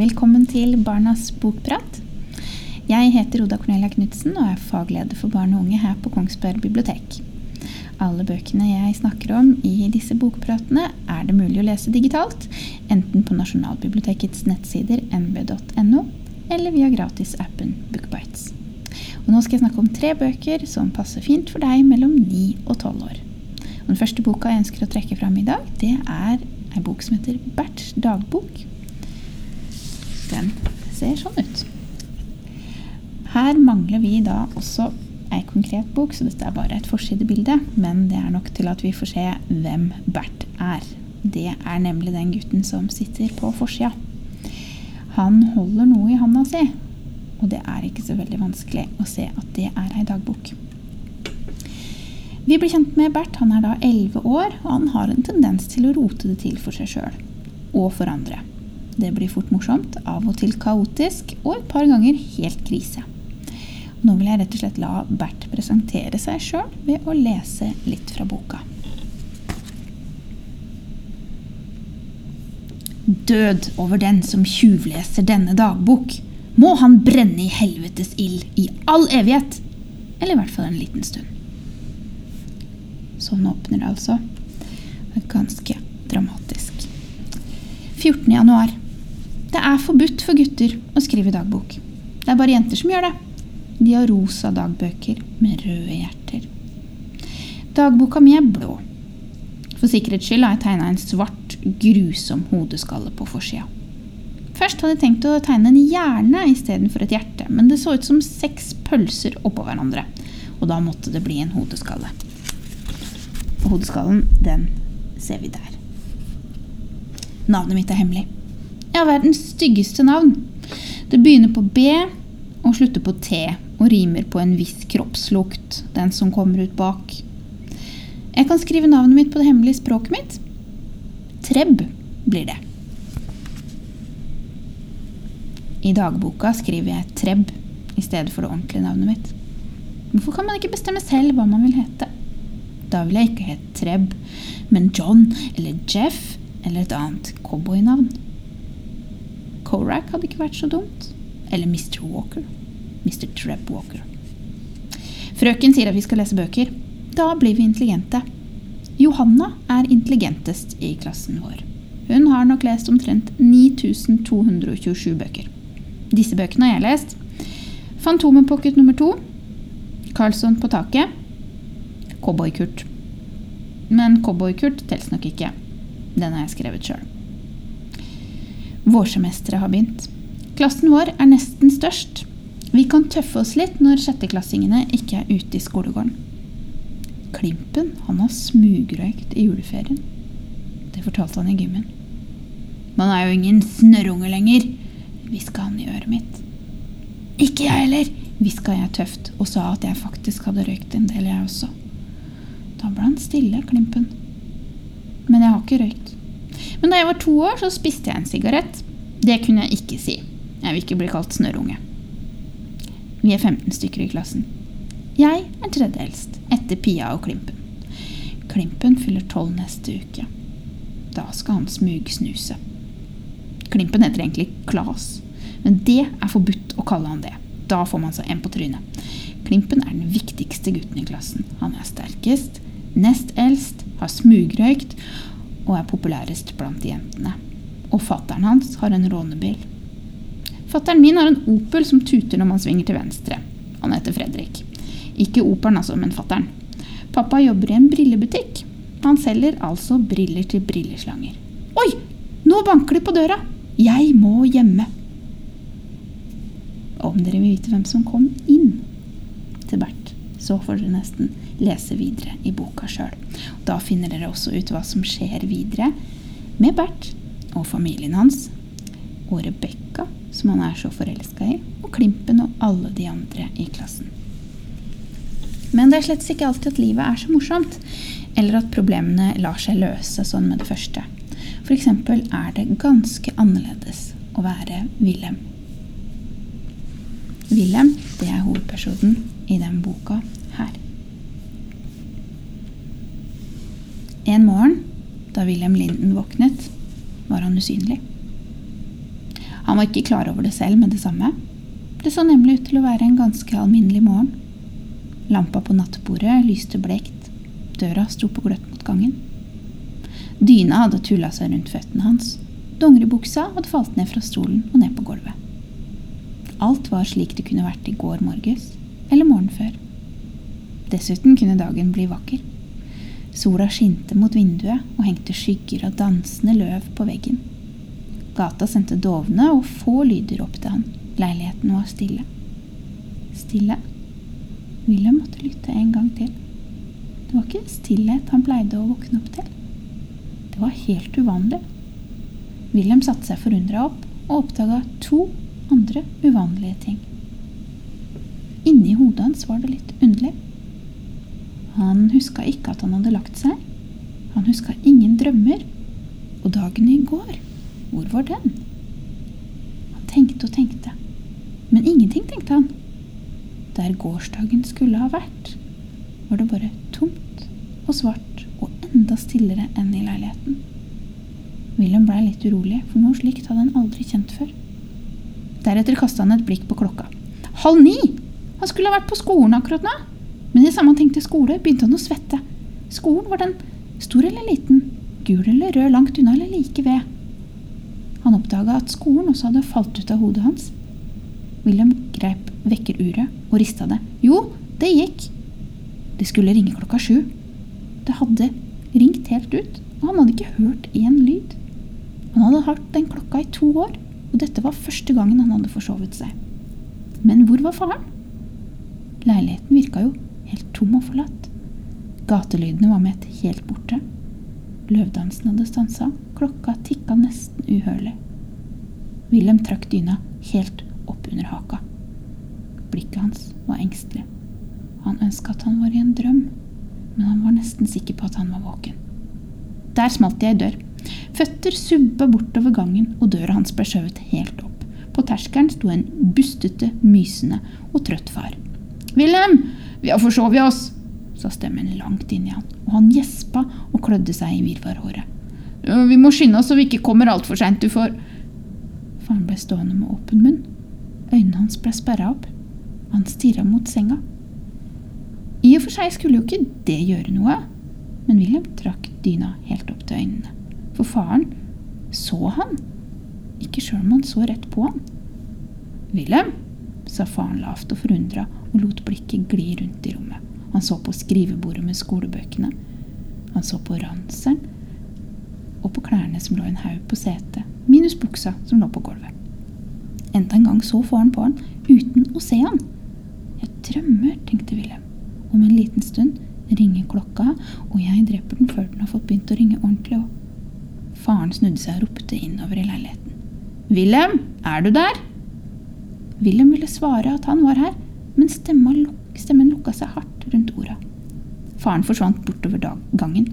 Velkommen til Barnas bokprat. Jeg heter Oda Cornelia Knutsen og er fagleder for barn og unge her på Kongsberg bibliotek. Alle bøkene jeg snakker om i disse bokpratene, er det mulig å lese digitalt, enten på Nasjonalbibliotekets nettsider nb.no, eller via gratisappen Bookbites. Og nå skal jeg snakke om tre bøker som passer fint for deg mellom 9 og 12 år. Og den første boka jeg ønsker å trekke fram i dag, det er ei bok som heter Berts dagbok. Den ser sånn ut. Her mangler vi da også ei konkret bok, så dette er bare et forsidebilde. Men det er nok til at vi får se hvem Bert er. Det er nemlig den gutten som sitter på forsida. Han holder noe i handa si, og det er ikke så veldig vanskelig å se at det er ei dagbok. Vi blir kjent med Bert. Han er da 11 år, og han har en tendens til å rote det til for seg sjøl og for andre. Det blir fort morsomt, av og til kaotisk, og et par ganger helt krise. Nå vil jeg rett og slett la Bert presentere seg sjøl ved å lese litt fra boka. Død over den som tjuvleser denne dagbok. Må han brenne i helvetes ild i all evighet! Eller i hvert fall en liten stund. Sånn åpner det altså. Det er ganske dramatisk. 14. januar. Det er forbudt for gutter å skrive dagbok. Det er bare jenter som gjør det. De har rosa dagbøker med røde hjerter. Dagboka mi er blå. For sikkerhets skyld har jeg tegna en svart, grusom hodeskalle på forsida. Først hadde jeg tenkt å tegne en hjerne istedenfor et hjerte, men det så ut som seks pølser oppå hverandre, og da måtte det bli en hodeskalle. Og hodeskallen, den ser vi der. Navnet mitt er hemmelig. Jeg har verdens styggeste navn. Det begynner på B og slutter på T og rimer på en viss kroppslukt, den som kommer ut bak. Jeg kan skrive navnet mitt på det hemmelige språket mitt. Trebb blir det. I dagboka skriver jeg Trebb i stedet for det ordentlige navnet mitt. Hvorfor kan man ikke bestemme selv hva man vil hete? Da vil jeg ikke hete Trebb, men John eller Jeff eller et annet cowboynavn. Korak hadde ikke vært så dumt. Eller Mr. Walker. Mr. Treb Walker. Frøken sier at vi skal lese bøker. Da blir vi intelligente. Johanna er intelligentest i klassen vår. Hun har nok lest omtrent 9227 bøker. Disse bøkene har jeg lest. Fantomepocket nummer to. Carlsson på taket. Cowboy-Kurt. Men Cowboykurt telles nok ikke. Den har jeg skrevet sjøl. Vårsemesteret har begynt. Klassen vår er nesten størst. Vi kan tøffe oss litt når sjetteklassingene ikke er ute i skolegården. Klimpen han har smugrøykt i juleferien. Det fortalte han i gymmen. Man er jo ingen snørrunge lenger, hviska han i øret mitt. Ikke jeg heller, hviska jeg tøft og sa at jeg faktisk hadde røykt en del, jeg også. Da ble han stille, Klimpen. Men jeg har ikke røykt. Men da jeg var to år, så spiste jeg en sigarett. Det kunne jeg ikke si. Jeg vil ikke bli kalt snørrunge. Vi er 15 stykker i klassen. Jeg er tredje eldst, etter Pia og Klimpen. Klimpen fyller tolv neste uke. Da skal han smugsnuse. Klimpen heter egentlig Klas, men det er forbudt å kalle han det. Da får man seg en på trynet. Klimpen er den viktigste gutten i klassen. Han er sterkest, nest eldst, har smugrøykt og er populærest blant jentene. Og fattern hans har en rånebil. Fattern min har en Opel som tuter når man svinger til venstre. Han heter Fredrik. Ikke operen, altså, men fattern. Pappa jobber i en brillebutikk. Han selger altså briller til brilleslanger. Oi! Nå banker det på døra! Jeg må hjemme. Om dere vil vite hvem som kom inn til Bert, så får dere nesten lese videre i boka sjøl. Da finner dere også ut hva som skjer videre med Bert og familien hans, og Rebekka, som han er så forelska i, og Klimpen og alle de andre i klassen. Men det er slett ikke alltid at livet er så morsomt. eller at problemene lar seg løse sånn med det første. F.eks. er det ganske annerledes å være Wilhelm. Wilhelm det er hovedpersonen i den boka her. En morgen da Wilhelm Linden våknet, var han usynlig. Han var ikke klar over det selv med det samme. Det så nemlig ut til å være en ganske alminnelig morgen. Lampa på nattbordet lyste blekt. Døra sto på gløtt mot gangen. Dyna hadde tulla seg rundt føttene hans. Dongeribuksa hadde falt ned fra stolen og ned på gulvet. Alt var slik det kunne vært i går morges eller morgenen før. Dessuten kunne dagen bli vakker. Sola skinte mot vinduet og hengte skygger av dansende løv på veggen. Gata sendte dovne, og få lyder opp til han. Leiligheten var stille. Stille. William måtte lytte en gang til. Det var ikke stillhet han pleide å våkne opp til. Det var helt uvanlig. William satte seg forundra opp og oppdaga to andre uvanlige ting. Inni hodet hans var det litt underlig. Han huska ikke at han hadde lagt seg. Han huska ingen drømmer. Og dagen i går, hvor var den? Han tenkte og tenkte, men ingenting, tenkte han. Der gårsdagen skulle ha vært, var det bare tomt og svart og enda stillere enn i leiligheten. William blei litt urolig, for noe slikt hadde han aldri kjent før. Deretter kasta han et blikk på klokka. Halv ni! Han skulle ha vært på skolen akkurat nå. Men i samme han tenkte skole, begynte han å svette. Skolen, var den stor eller liten? Gul eller rød, langt unna eller like ved? Han oppdaga at skolen også hadde falt ut av hodet hans. William greip vekkeruret og rista det. Jo, det gikk. Det skulle ringe klokka sju. Det hadde ringt helt ut, og han hadde ikke hørt én lyd. Han hadde hatt den klokka i to år, og dette var første gangen han hadde forsovet seg. Men hvor var faren? Leiligheten virka jo helt tom og forlatt. Gatelydene var med helt borte. Løvdansen hadde stansa, klokka tikka nesten uhørlig. Wilhelm trakk dyna helt opp under haka. Blikket hans var engstelig. Han ønska at han var i en drøm, men han var nesten sikker på at han var våken. Der smalt det ei dør. Føtter subba bortover gangen, og døra hans ble skjøvet helt opp. På terskelen sto en bustete, mysende og trøtt far. Wilhelm, vi har forsovet oss, sa stemmen langt inni han, og han gjespa og klødde seg i virvarhåret. Vi må skynde oss så vi ikke kommer altfor seint, du får Faren ble stående med åpen munn. Øynene hans ble sperra opp. Han stirra mot senga. I og for seg skulle jo ikke det gjøre noe, men Wilhelm trakk dyna helt opp til øynene. For faren så han, ikke sjøl om han så rett på han. Wilhelm, sa faren lavt og forundra og lot blikket gli rundt i rommet. Han så på skrivebordet med skolebøkene. Han så på ranselen og på klærne som lå en haug på setet, minus buksa som lå på gulvet. Enda en gang så faren på han uten å se han. Jeg drømmer, tenkte Wilhelm. Om en liten stund ringer klokka, og jeg dreper den før den har fått begynt å ringe ordentlig òg. Faren snudde seg og ropte innover i leiligheten. Wilhelm, er du der? Wilhelm ville svare at han var her, men stemmen lukka seg hardt rundt orda. Faren forsvant bortover gangen.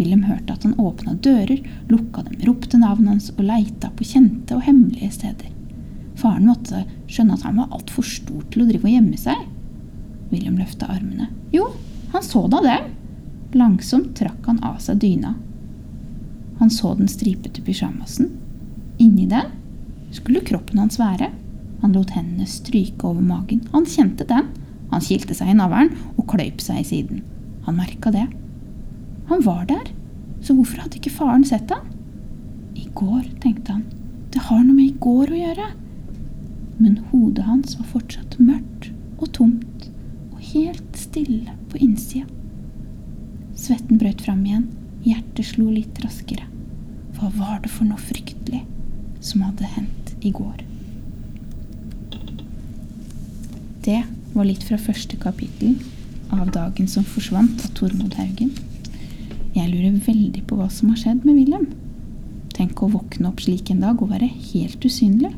Wilhelm hørte at han åpna dører, lukka dem, ropte navnet hans og leita på kjente og hemmelige steder. Faren måtte skjønne at han var altfor stor til å drive og gjemme seg. William løfta armene. Jo, han så da det. Langsomt trakk han av seg dyna. Han så den stripete pysjamasen. Inni den skulle kroppen hans være. Han lot hendene stryke over magen. Han kjente den. Han kilte seg i navlen og kløyp seg i siden. Han merka det. Han var der, så hvorfor hadde ikke faren sett han? I går, tenkte han. Det har noe med i går å gjøre. Men hodet hans var fortsatt mørkt og tomt og helt stille på innsida. Svetten brøt fram igjen. Hjertet slo litt raskere. Hva var det for noe fryktelig som hadde hendt i går? Det var litt fra første kapittel av 'Dagen som forsvant' av Tormod Haugen. Jeg lurer veldig på hva som har skjedd med Wilhelm. Tenk å våkne opp slik en dag og være helt usynlig.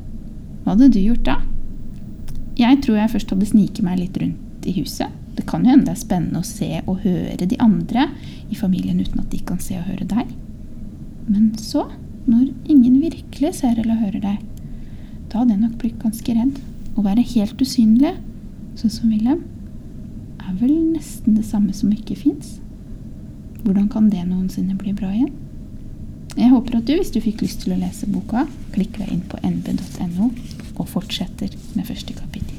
Hva hadde du gjort da? Jeg tror jeg først hadde sniket meg litt rundt i huset. Det kan jo hende det er spennende å se og høre de andre i familien uten at de kan se og høre deg. Men så, når ingen virkelig ser eller hører deg, da hadde jeg nok blitt ganske redd. Å være helt usynlig, sånn som Wilhelm, er vel nesten det samme som ikke fins. Hvordan kan det noensinne bli bra igjen? Jeg håper at du, hvis du fikk lyst til å lese boka, klikker deg inn på nb.no og fortsetter med første kapittel.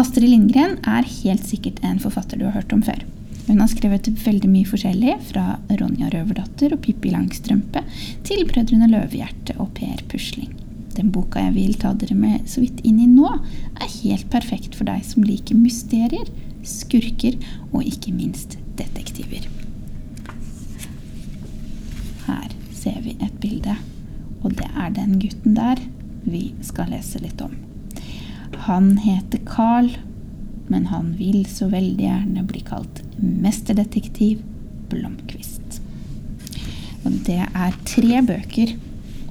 Astrid Lindgren er helt sikkert en forfatter du har hørt om før. Hun har skrevet veldig mye forskjellig, fra Ronja Røverdatter og Pippi Langstrømpe til Brødrene Løvehjerte og Per Pusling. Den boka jeg vil ta dere med så vidt inn i nå, er helt perfekt for deg som liker mysterier, skurker og ikke minst detektiver. Her ser vi et bilde, og det er den gutten der vi skal lese litt om. Han heter Carl, men han vil så veldig gjerne bli kalt mesterdetektiv Blomkvist. Og det er tre bøker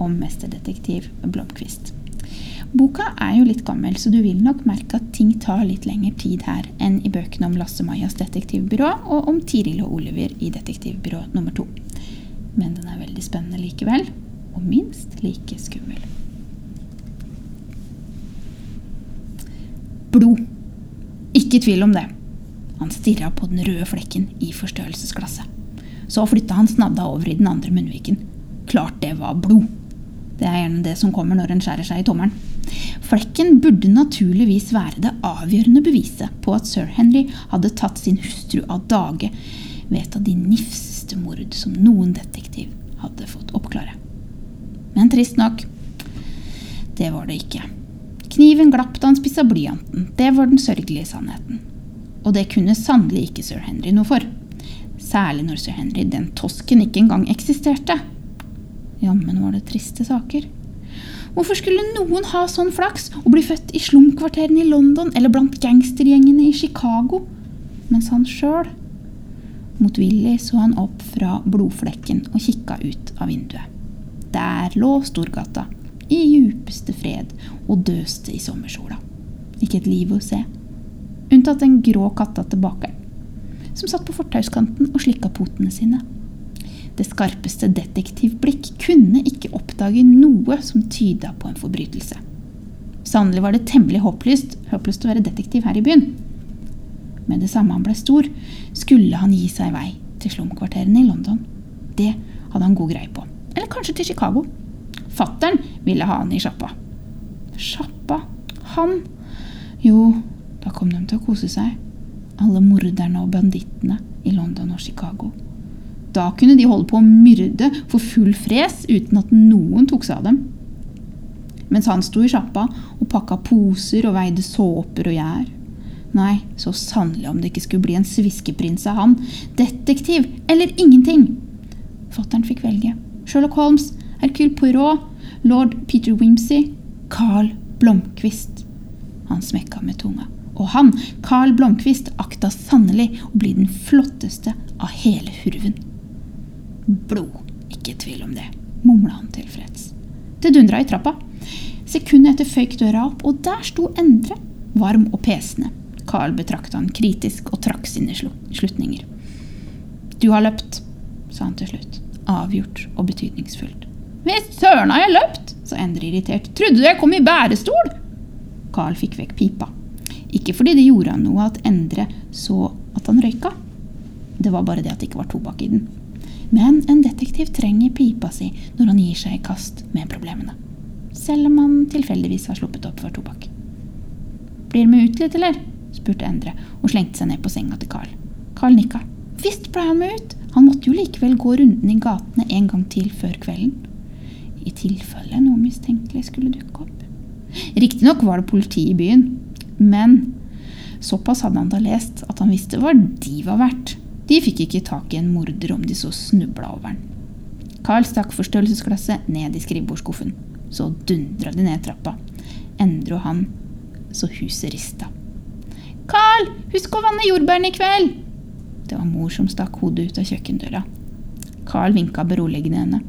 om mesterdetektiv Blomkvist. Boka er jo litt gammel, så du vil nok merke at ting tar litt lengre tid her enn i bøkene om Lasse-Majas detektivbyrå og om Tiril og Oliver i Detektivbyrå nummer to. Men den er veldig spennende likevel, og minst like skummel. Blod. Ikke tvil om det. Han stirra på den røde flekken i forstørrelsesglasset. Så flytta han snadda over i den andre munnviken. Klart det var blod. Det er gjerne det som kommer når en skjærer seg i tommelen. Flekken burde naturligvis være det avgjørende beviset på at sir Henry hadde tatt sin hustru av dage ved et av de nifseste mord som noen detektiv hadde fått oppklare. Men trist nok, det var det ikke. Kniven glapp da han spissa blyanten. Det var den sørgelige sannheten. Og det kunne sannelig ikke sir Henry noe for. Særlig når sir Henry den tosken ikke engang eksisterte. Jammen var det triste saker. Hvorfor skulle noen ha sånn flaks og bli født i slumkvarterene i London eller blant gangstergjengene i Chicago, mens han sjøl Motvillig så han opp fra blodflekken og kikka ut av vinduet. Der lå Storgata, i djupeste fred og døste i sommersola. Ikke et liv å se, unntatt den grå katta til bakeren, som satt på fortauskanten og slikka potene sine. Det skarpeste detektivblikk kunne ikke oppdage noe som tyda på en forbrytelse. Sannelig var det temmelig håpløst, håpløst å være detektiv her i byen. Med det samme han ble stor, skulle han gi seg vei til slumkvarterene i London. Det hadde han god greie på. Eller kanskje til Chicago. Fattern ville ha han i sjappa. Sjappa? Han? Jo, da kom de til å kose seg. Alle morderne og bandittene i London og Chicago. Da kunne de holde på å myrde for full fres uten at noen tok seg av dem. Mens han sto i sjappa og pakka poser og veide såper og gjær. Nei, så sannelig om det ikke skulle bli en sviskeprins av han. Detektiv eller ingenting! Fattern fikk velge. Sherlock Holmes, Hercule Poirot, lord Peter Wimsey, Carl Blomkvist. Han smekka med tunga. Og han, Carl Blomkvist, akta sannelig å bli den flotteste av hele hurven. Blod, ikke tvil om det, mumla han tilfreds. Det dundra i trappa. Sekundet etter føyk døra opp, og der sto Endre, varm og pesende. Carl betrakta han kritisk og trakk sine slutninger. Du har løpt, sa han til slutt, avgjort og betydningsfullt. Visst søren har jeg løpt, sa Endre irritert. Trodde du jeg kom i bærestol? Carl fikk vekk pipa. Ikke fordi det gjorde han noe at Endre så at han røyka. Det var bare det at det ikke var tobakk i den. Men en detektiv trenger pipa si når han gir seg i kast med problemene. Selv om han tilfeldigvis har sluppet opp for tobakk. Blir du med ut litt, eller? spurte Endre og slengte seg ned på senga til Carl. Carl nikka. Visst ble han med ut. Han måtte jo likevel gå runden i gatene en gang til før kvelden. I tilfelle noe mistenkelig skulle dukke opp. Riktignok var det politi i byen, men såpass hadde han da lest at han visste hva de var verdt. De fikk ikke tak i en morder om de så snubla over den. Carl stakk forstørrelsesglasset ned i skrivebordsskuffen. Så dundra de ned trappa. Endre og han så huset rista. Carl, husk å vanne jordbærene i kveld! Det var mor som stakk hodet ut av kjøkkendøra. Carl vinka beroligende henne.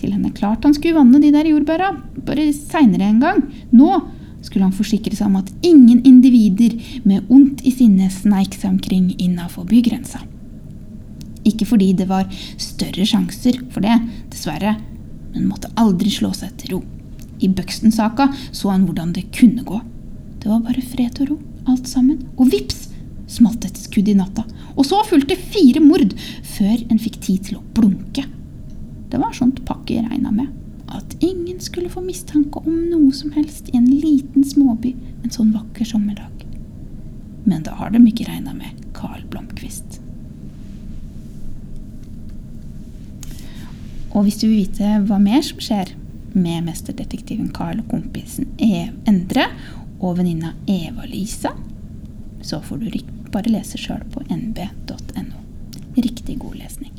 Til henne klart han skulle vanne de der jordbæra, bare seinere en gang. Nå skulle han forsikre seg om at ingen individer med ondt i sinne sneik seg omkring innafor bygrensa. Ikke fordi det var større sjanser for det, dessverre, men måtte aldri slå seg til ro. I Buxton-saka så han hvordan det kunne gå. Det var bare fred og ro, alt sammen. Og vips smalt et skudd i natta. Og så fulgte fire mord før en fikk tid til å blunke. Det var sånt Pakke regna med. At ingen skulle få mistanke om noe som helst i en liten småby en sånn vakker sommerdag. Men da har de ikke regna med Carl Blomkvist. Og hvis du vil vite hva mer som skjer med mesterdetektiven Carl og kompisen e Endre og venninna Eva-Lisa, så får du bare lese sjøl på nb.no. Riktig god lesning.